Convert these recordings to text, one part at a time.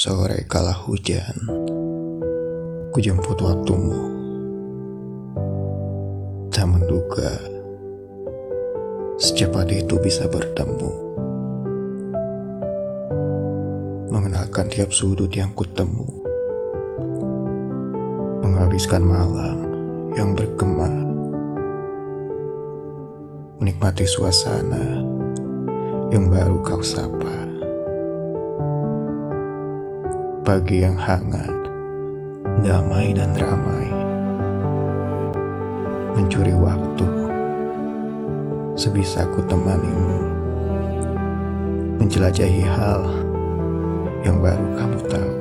Sore kala hujan, ku jemput waktumu. Tak menduga, secepat itu bisa bertemu. Mengenalkan tiap sudut yang kutemu. Menghabiskan malam yang bergema. Menikmati suasana yang baru kau sapa. Pagi yang hangat, damai dan ramai. Mencuri waktu, sebisa ku temanimu. Menjelajahi hal yang baru kamu tahu.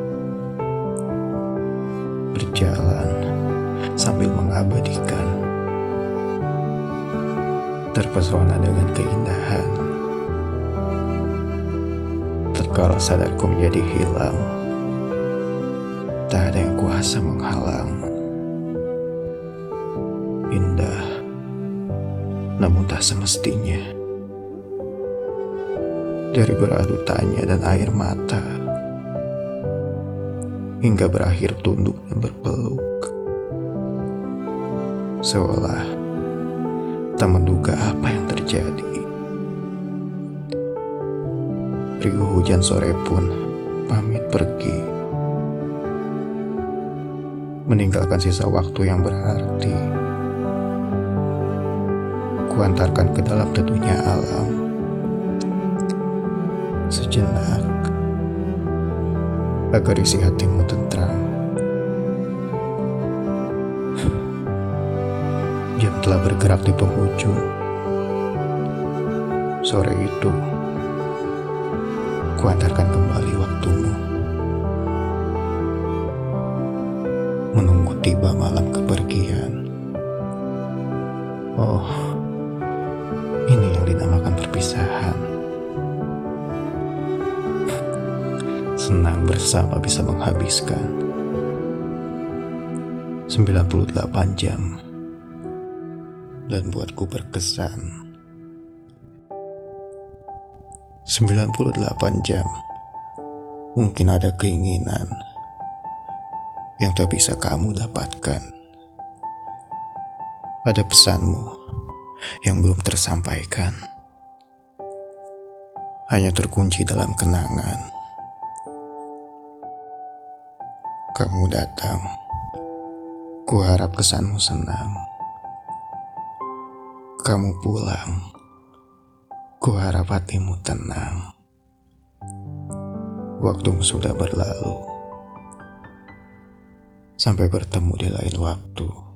Berjalan sambil mengabadikan. Terpesona dengan keindahan. Terkala sadarku menjadi hilang Tak ada yang kuasa menghalang. Indah, namun tak semestinya. Dari beradu tanya dan air mata, hingga berakhir tunduk dan berpeluk. Seolah tak menduga apa yang terjadi. Riuh hujan sore pun pamit pergi meninggalkan sisa waktu yang berarti. Kuantarkan ke dalam teduhnya alam. Sejenak, agar isi hatimu tentram. Jam telah bergerak di penghujung. Sore itu, kuantarkan kembali tiba malam kepergian. Oh, ini yang dinamakan perpisahan. Senang bersama bisa menghabiskan 98 jam dan buatku berkesan 98 jam mungkin ada keinginan yang tak bisa kamu dapatkan. Ada pesanmu yang belum tersampaikan, hanya terkunci dalam kenangan. Kamu datang, ku harap kesanmu senang. Kamu pulang, ku harap hatimu tenang. Waktumu sudah berlalu. Sampai bertemu di lain waktu.